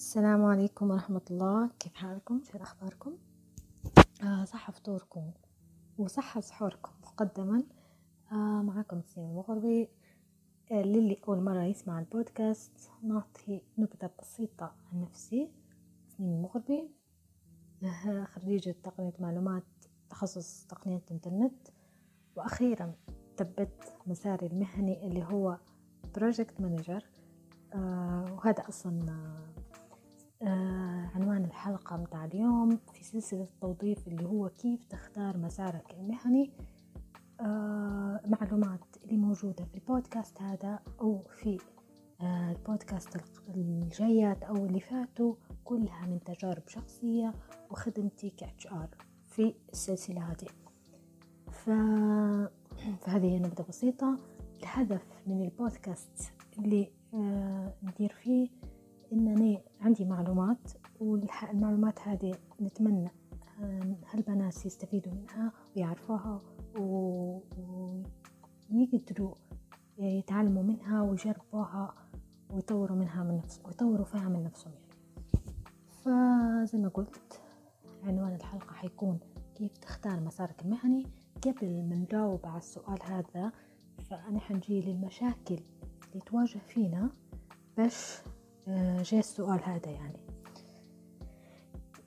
السلام عليكم ورحمة الله. كيف حالكم؟ شو أخباركم آه صح فطوركم وصح سحوركم مقدما. آه معكم نسيم المغربي آه للي أول مرة يسمع البودكاست. نعطي نبذة بسيطة عن نفسي. نسيم المغربي آه خريجة تقنية معلومات تخصص تقنية إنترنت وأخيرا ثبت مساري المهني اللي هو project manager آه وهذا أصلا الحلقة متاع اليوم في سلسلة التوظيف اللي هو كيف تختار مسارك المهني. آه معلومات اللي موجودة في البودكاست هذا أو في آه البودكاست الجايات أو اللي فاتوا كلها من تجارب شخصية وخدمتي ك HR في السلسلة هذه. ف... فهذه نبذة بسيطة. الهدف من البودكاست اللي آه ندير فيه إنني عندي معلومات والمعلومات هذه نتمنى هالبنات يستفيدوا منها ويعرفوها ويقدروا يتعلموا منها ويجربوها ويطوروا منها من نفسهم ويطوروا فيها من نفسهم يعني. فزي ما قلت عنوان الحلقة حيكون كيف تختار مسارك المهني قبل ما نجاوب على السؤال هذا. فأنا حنجي للمشاكل اللي تواجه فينا باش جاء السؤال هذا يعني.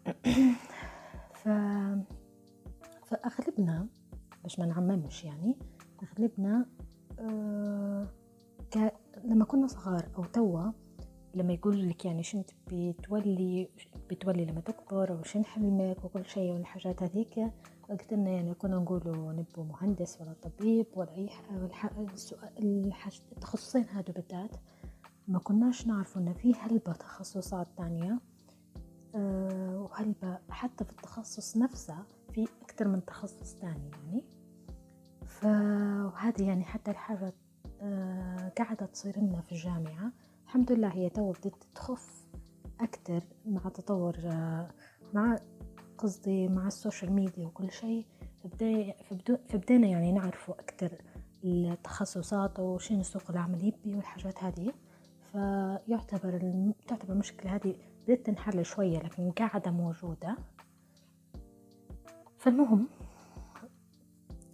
ف... فأغلبنا باش ما نعممش يعني أغلبنا آه ك... لما كنا صغار أو توا لما يقول لك يعني شنت بتولي بتولي لما تكبر أو شن حلمك وكل شيء والحاجات هذيك وقت لنا يعني كنا نقولوا نبو مهندس ولا طبيب ولا أي التخصصين هادو بالذات ما كناش نعرف إن في هلبة تخصصات تانية. أه وهلبة حتى في التخصص نفسه في أكتر من تخصص تاني يعني. فهذه يعني حتى الحاجة أه قاعدة تصير لنا في الجامعة. الحمد لله هي تو بدت تخف أكتر مع تطور أه مع قصدي مع السوشيال ميديا وكل شيء. فبدينا يعني نعرفوا أكتر التخصصات وشين سوق العمل يبي والحاجات هذه. فيعتبر. تعتبر المشكلة هذه بدأت تنحل شوية لكن قاعدة موجودة. فالمهم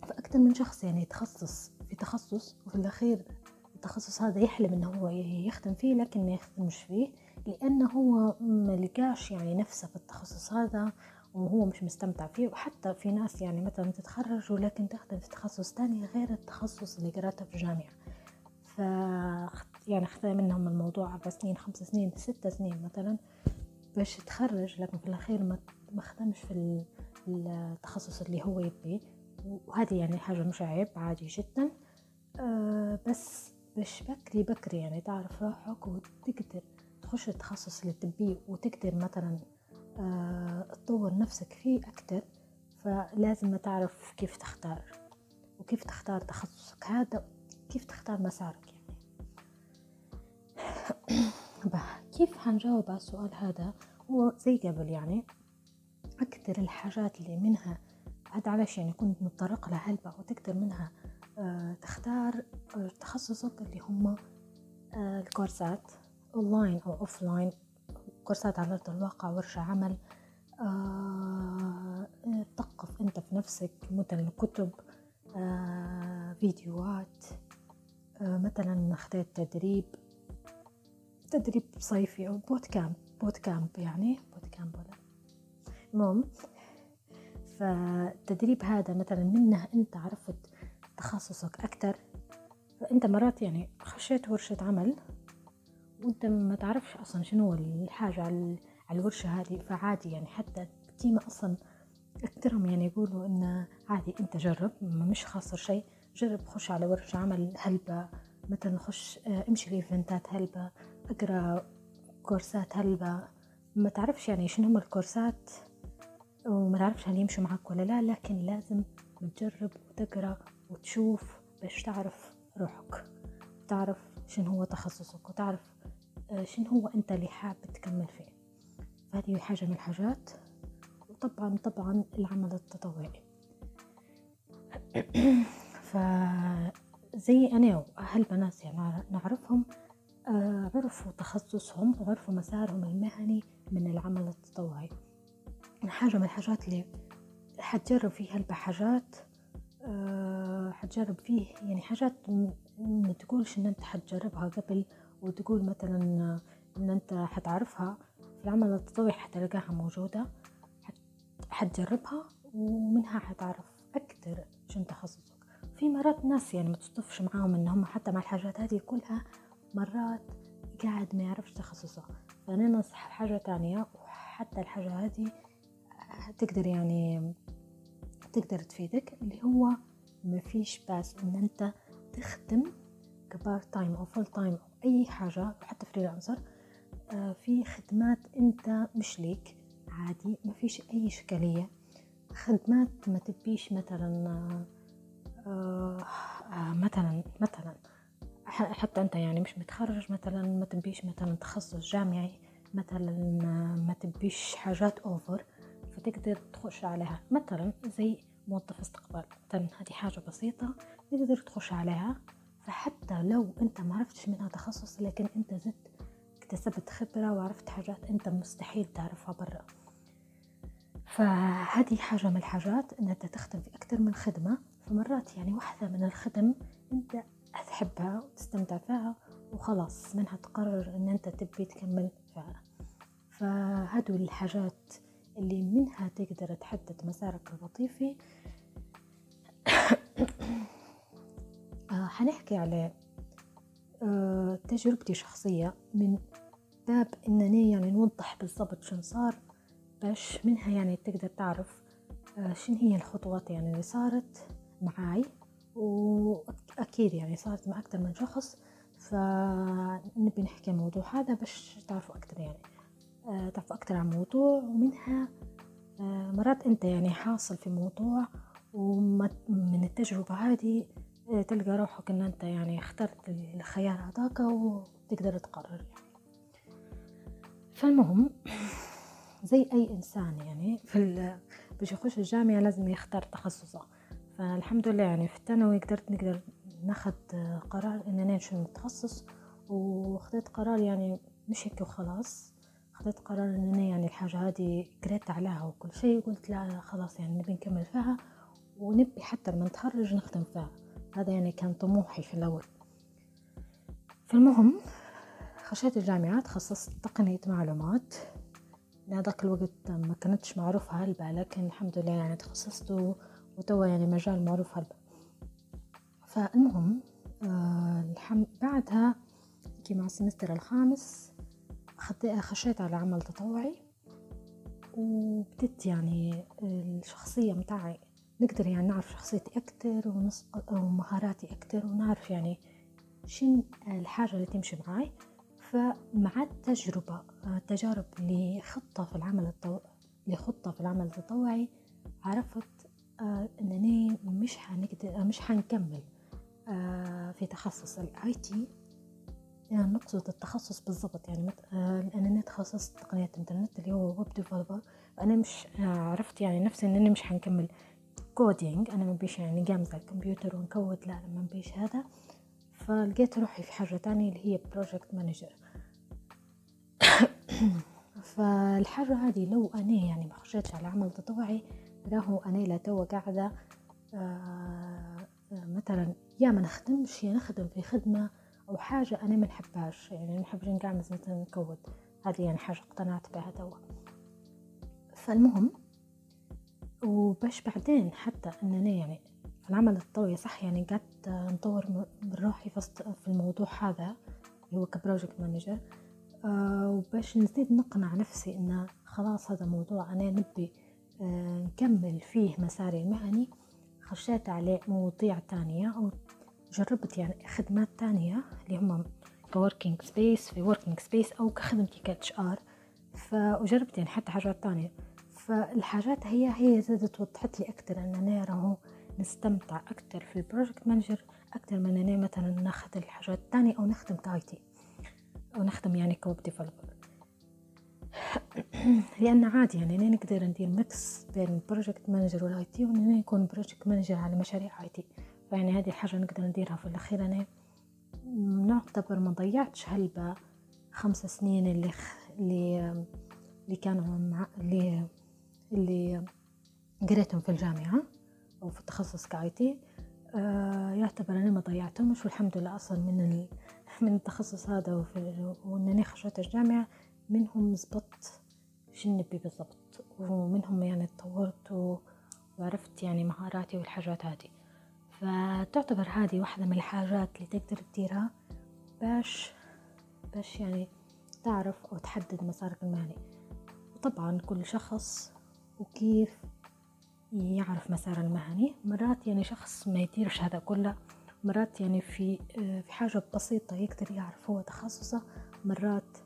فأكثر من شخص يعني يتخصص في تخصص وفي الأخير التخصص هذا يحلم إنه هو يخدم فيه لكن ما يخدمش فيه لأنه هو ما لقاش يعني نفسه في التخصص هذا وهو مش مستمتع فيه. وحتى في ناس يعني مثلا تتخرج ولكن تخدم في تخصص تاني غير التخصص اللي قرأته في الجامعة. ف يعني اختار منهم الموضوع أربع سنين خمس سنين ست سنين مثلا باش يتخرج لكن في الأخير ما خدمش في التخصص اللي هو يبي. وهذه يعني حاجة مش عيب عادي جدا. أه بس باش بكري بكري يعني تعرف روحك وتقدر تخش التخصص اللي تبيه وتقدر مثلا أه تطور نفسك فيه أكتر فلازم تعرف كيف تختار. وكيف تختار تخصصك هذا كيف تختار مسارك كيف حنجاوب على السؤال هذا؟ هو زي قبل يعني أكثر الحاجات اللي منها هذا علاش يعني كنت متطرقة لهلبة وتقدر منها آه تختار آه تخصصك اللي هم آه الكورسات اونلاين أو offline كورسات على أرض الواقع ورشة عمل تثقف أنت في نفسك مثلا كتب فيديوهات مثلا خديت تدريب. تدريب صيفي أو boot camp boot camp يعني boot camp ولا. المهم فالتدريب هذا مثلا منه أنت عرفت تخصصك أكتر فأنت مرات يعني خشيت ورشة عمل وأنت ما تعرفش أصلا شنو الحاجة على الورشة هذه فعادي يعني حتى التيمة أصلا أكثرهم يعني يقولوا إن عادي أنت جرب مش خاسر شيء جرب خش على ورشة عمل هلبة مثلا خش امشي لإيفنتات هلبة أقرأ كورسات هلبة ما تعرفش يعني شنو هم الكورسات وما تعرفش هل يمشوا معك ولا لا لكن لازم تجرب وتقرأ وتشوف باش تعرف روحك. تعرف شنو هو تخصصك وتعرف شنو هو أنت اللي حاب تكمل فيه. فهذه حاجة من الحاجات. وطبعا طبعا العمل التطوعي. فزي أنا وأهل بنات يعني نعرفهم آه، عرفوا تخصصهم وعرفوا مسارهم المهني من العمل التطوعي. حاجة من الحاجات اللي حتجرب فيها البحاجات أه حتجرب فيه يعني حاجات ما تقولش إن أنت حتجربها قبل وتقول مثلا إن أنت حتعرفها. في العمل التطوعي حتلقاها موجودة حتجربها ومنها حتعرف أكتر شن تخصصك. في مرات ناس يعني ما تصطفش معاهم إن هم حتى مع الحاجات هذه كلها مرات قاعد ما يعرفش تخصصه. فأنا ننصح حاجة تانية وحتى الحاجة هذه تقدر يعني تقدر تفيدك اللي هو ما فيش بس إن أنت تخدم ك part time أو full time أو أي حاجة حتى freelancer آه في خدمات أنت مش ليك عادي ما فيش أي إشكالية. خدمات ما تبيش مثلا آه آه مثلا مثلا. حتى أنت يعني مش متخرج مثلا ما تبيش مثلا تخصص جامعي مثلا ما تبيش حاجات اوفر فتقدر تخش عليها. مثلا زي موظف استقبال مثلا هذه حاجة بسيطة تقدر تخش عليها. فحتى لو أنت ما عرفتش منها تخصص لكن أنت زدت اكتسبت خبرة وعرفت حاجات أنت مستحيل تعرفها برا. فهذه حاجة من الحاجات إن أنت تخدم في أكثر من خدمة. فمرات يعني واحدة من الخدم أنت تحبها وتستمتع فيها وخلاص منها تقرر إن أنت تبي تكمل فيها. فهدو الحاجات اللي منها تقدر تحدد مسارك الوظيفي آه، حنحكي على آه، تجربتي شخصية من باب إنني يعني نوضح بالضبط شن صار باش منها يعني تقدر تعرف آه، شن هي الخطوات يعني اللي صارت معاي. وأكيد يعني صارت مع أكتر من شخص فنبي نحكي الموضوع هذا باش تعرفوا أكتر يعني آه، تعرفوا أكتر عن الموضوع ومنها آه، مرات أنت يعني حاصل في موضوع ومن التجربة هذه آه، تلقى روحك أن أنت يعني اخترت الخيار هذاك وتقدر تقرر يعني. فالمهم زي أي إنسان يعني في باش يخش الجامعة لازم يختار تخصصه. فالحمد لله يعني في الثانوي قدرت نقدر ناخد قرار اننا نمشي نتخصص وخذت قرار يعني مش هيك وخلاص. خذت قرار إنني يعني الحاجة هذه قريت عليها وكل شيء قلت لا خلاص يعني نبي نكمل فيها ونبي حتى لما نتخرج نخدم فيها. هذا يعني كان طموحي في الأول. فالمهم خشيت الجامعة تخصصت تقنية معلومات. لهذاك الوقت ما كانتش معروفة هلبة لكن الحمد لله يعني تخصصت وتوا يعني مجال معروف هلبة فالمهم آه الحم... بعدها مع السمستر الخامس خشيت على عمل تطوعي وبدت يعني الشخصية متاعي نقدر يعني نعرف شخصيتي أكتر ومهاراتي أكتر ونعرف يعني شن الحاجة اللي تمشي معاي. فمع التجربة التجارب لخطة في العمل التطوعي لخطة في العمل التطوعي عرفت آه إنني مش حنقدر مش حنكمل آه في تخصص ال IT يعني نقصد التخصص بالضبط يعني آه لانني تخصصت تقنية انترنت اللي هو web developer فانا مش آه عرفت يعني نفسي إنني مش حنكمل coding أنا ما بيش يعني على الكمبيوتر ونكود لا ما بيش هذا. فلقيت روحي في حاجة تانية اللي هي project manager فالحاجة هذه لو أنا يعني ما خشيتش على عمل تطوعي راهو أنا لا توا قاعدة آه مثلا يا ما نخدمش يا نخدم في خدمة أو حاجة أنا ما نحبهاش. يعني ما نحبش مثلا نكود. هذه يعني حاجة اقتنعت بها توا. فالمهم وباش بعدين حتى أننا يعني العمل التطوعي صح يعني قعدت نطور من روحي في الموضوع هذا اللي هو ك project manager. آه وباش نزيد نقنع نفسي انه خلاص هذا موضوع أنا نبي آه نكمل فيه مساري المهني خشيت على مواضيع تانية وجربت يعني خدمات تانية اللي هم co-working space في working space أو كخدمتي ك HR فجربت يعني حتى حاجات تانية. فالحاجات هي هي زادت وضحت لي أكتر إن أنا راهو نستمتع أكتر في ال project manager أكتر من إني مثلا ناخذ الحاجات التانية أو نخدم ك IT أو نخدم يعني ك web developer لأن عادي يعني أنا نقدر ندير mix بين ال project manager وال IT واني نكون project manager على مشاريع IT فيعني هذه حاجة نقدر نديرها. في الأخير أنا نعتبر ما ضيعتش هلبة خمس سنين اللي خ... اللي اللي كانوا مع اللي اللي قريتهم في الجامعة أو في التخصص كاي تي آه يعتبر أنا ما ضيعتهمش والحمد لله أصلا من ال... من التخصص هذا وفي وإنني خشيت الجامعة منهم زبطت شنبي بالضبط ومنهم يعني تطورت. وعرفت يعني مهاراتي والحاجات هذه فتعتبر هذه واحدة من الحاجات اللي تقدر تديرها باش باش يعني تعرف أو تحدد مسارك المهني وطبعا كل شخص وكيف يعرف مسار المهني مرات يعني شخص ما يديرش هذا كله مرات يعني في في حاجة بسيطة يقدر يعرف هو تخصصه مرات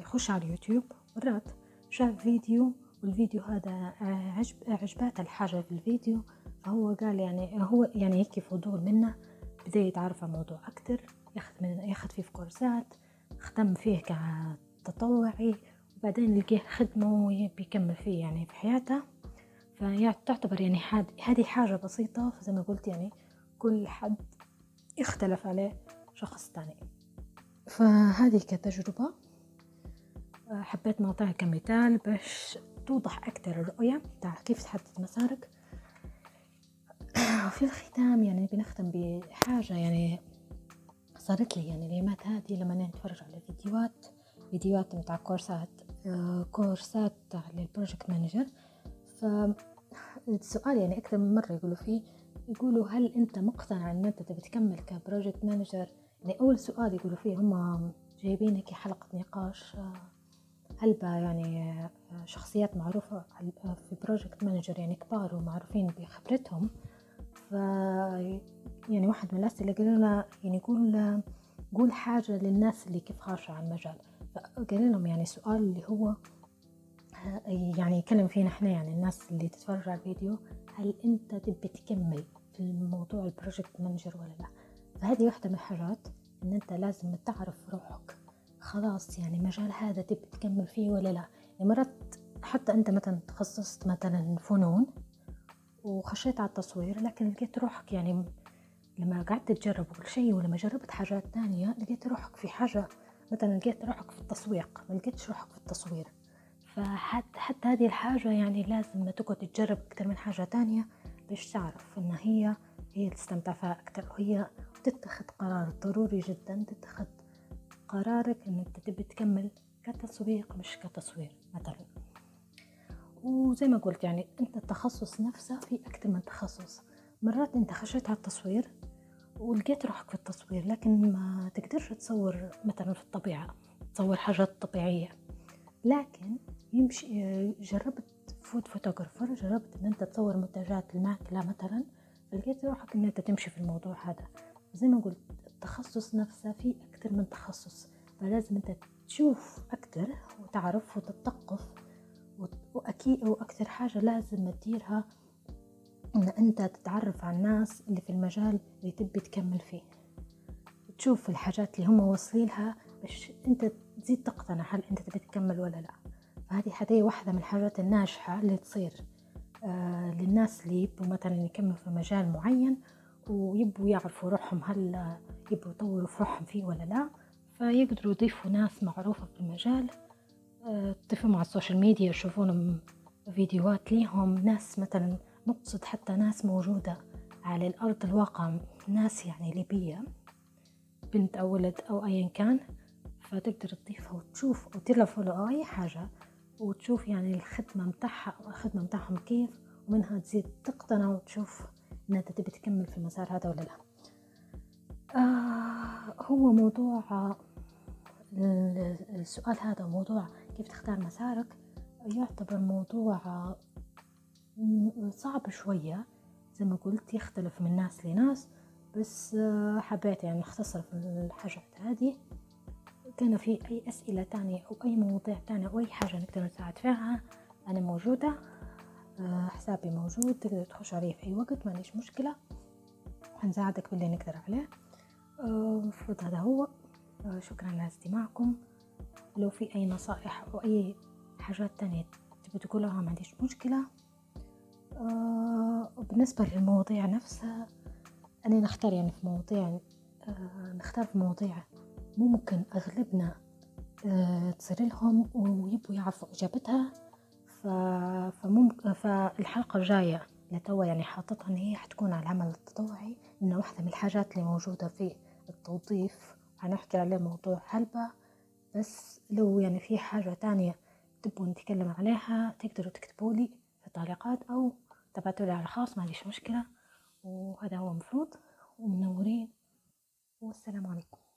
يخش على اليوتيوب مرات. شاف فيديو والفيديو هذا عجب عجبات الحاجة في الفيديو. فهو قال يعني هو يعني هيك فضول منه. بدأ يتعرف على الموضوع أكتر ياخد من ياخد فيه في كورسات ختم فيه كتطوعي وبعدين لقيه خدمة وبيكمل فيه يعني في حياته. فتعتبر يعني هذه حاجة بسيطة. فزي ما قلت يعني كل حد يختلف عليه شخص تاني. فهذه كتجربة. حبيت نعطيها كمثال باش توضح أكتر الرؤية بتاع كيف تحدد مسارك. وفي الختام يعني بنختم بحاجة يعني صارت لي يعني الأيامات هذه لما نتفرج على فيديوهات فيديوهات متاع كورسات كورسات لل project manager فالسؤال يعني أكثر من مرة يقولوا فيه يقولوا هل أنت مقتنع أن أنت تبي تكمل ك project manager يعني أول سؤال يقولوا فيه هم جايبين هيك حلقة نقاش هلبة يعني شخصيات معروفة في project manager يعني كبار ومعروفين بخبرتهم. ف يعني واحد من الأسئلة قال لنا يعني يقول قول حاجة للناس اللي كيف خارجة على المجال. فقال لهم يعني سؤال اللي هو يعني يكلم فينا إحنا يعني الناس اللي تتفرج على الفيديو هل أنت تبي تكمل في الموضوع ال project manager ولا لا؟ فهذه واحدة من الحاجات إن أنت لازم تعرف روحك. خلاص يعني مجال هذا تبي تكمل فيه ولا لا؟ يعني مرات حتى أنت مثلا تخصصت مثلا فنون وخشيت على التصوير لكن لقيت روحك يعني لما قعدت تجرب كل شيء ولما جربت حاجات تانية لقيت روحك في حاجة. مثلا لقيت روحك في التسويق ما لقيتش روحك في التصوير. فحتى حتى هذه الحاجة يعني لازم تقعد تجرب أكتر من حاجة تانية باش تعرف إن هي هي تستمتع فيها أكتر وهي تتخذ قرار ضروري جدا تتخذ قرارك أنت تبي تكمل كتسويق مش كتصوير مثلا. وزي ما قلت يعني أنت التخصص نفسه في أكتر من تخصص. مرات أنت خشيت على التصوير ولقيت روحك في التصوير لكن ما تقدرش تصور مثلا في الطبيعة تصور حاجات طبيعية. لكن يمشي جربت food photographer جربت إن أنت تصور منتجات الماكلة مثلا فلقيت روحك إن أنت تمشي في الموضوع هذا. زي ما قلت التخصص نفسه فيه أكتر من تخصص فلازم أنت تشوف أكتر وتعرف وتتثقف وأكيد وأكثر حاجة لازم تديرها إن أنت تتعرف على الناس اللي في المجال اللي تبي تكمل فيه. تشوف الحاجات اللي هم واصلينها باش أنت تزيد تقتنع هل أنت تبي تكمل ولا لا. فهذه هذه واحدة من الحاجات الناجحة اللي تصير آه للناس اللي يبوا مثلا يكملوا في مجال معين ويبوا يعرفوا روحهم هل يبوا يطوروا في روحهم فيه ولا لا. فيقدروا يضيفوا ناس معروفة في المجال. آه تضيفوا مع ال social media يشوفون فيديوهات ليهم. ناس مثلا نقصد حتى ناس موجودة على الأرض الواقع ناس يعني ليبية بنت أو ولد أو أيا كان. فتقدر تضيفها وتشوف وتدير follow أو أي حاجة وتشوف يعني الخدمة متاعها الخدمة متاعهم كيف. ومنها تزيد تقتنع وتشوف إن أنت تبي تكمل في المسار هذا ولا لا. آه هو موضوع السؤال هذا موضوع كيف تختار مسارك؟ يعتبر موضوع صعب شوية. زي ما قلت يختلف من ناس لناس بس حبيت يعني نختصر في الحاجات هذه. كان في أي أسئلة تانية أو أي مواضيع تانية أو أي حاجة نقدر نساعد فيها أنا موجودة. حسابي موجود تقدر تخش عليه في أي وقت ما عنديش مشكلة. هنساعدك باللي نقدر عليه. المفروض هذا هو. شكرا لاستماعكم لو في أي نصائح أو أي حاجات تانية تبي تقولها ما عنديش مشكلة. بالنسبة للمواضيع نفسها أنا نختار يعني في مواضيع نختار في مواضيع ممكن أغلبنا تصير لهم ويبوا يعرفوا إجابتها. فممكن فالحلقة الجاية لتوا يعني حاططها إن هي حتكون على العمل التطوعي إنه واحدة من الحاجات اللي موجودة في التوظيف. حنحكي عليه موضوع هلبة بس لو يعني في حاجة تانية تبوا نتكلم عليها تقدروا تكتبوا لي في التعليقات أو تبعتوا لي على الخاص ما عنديش مشكلة. وهذا هو مفروض ومنورين. والسلام عليكم.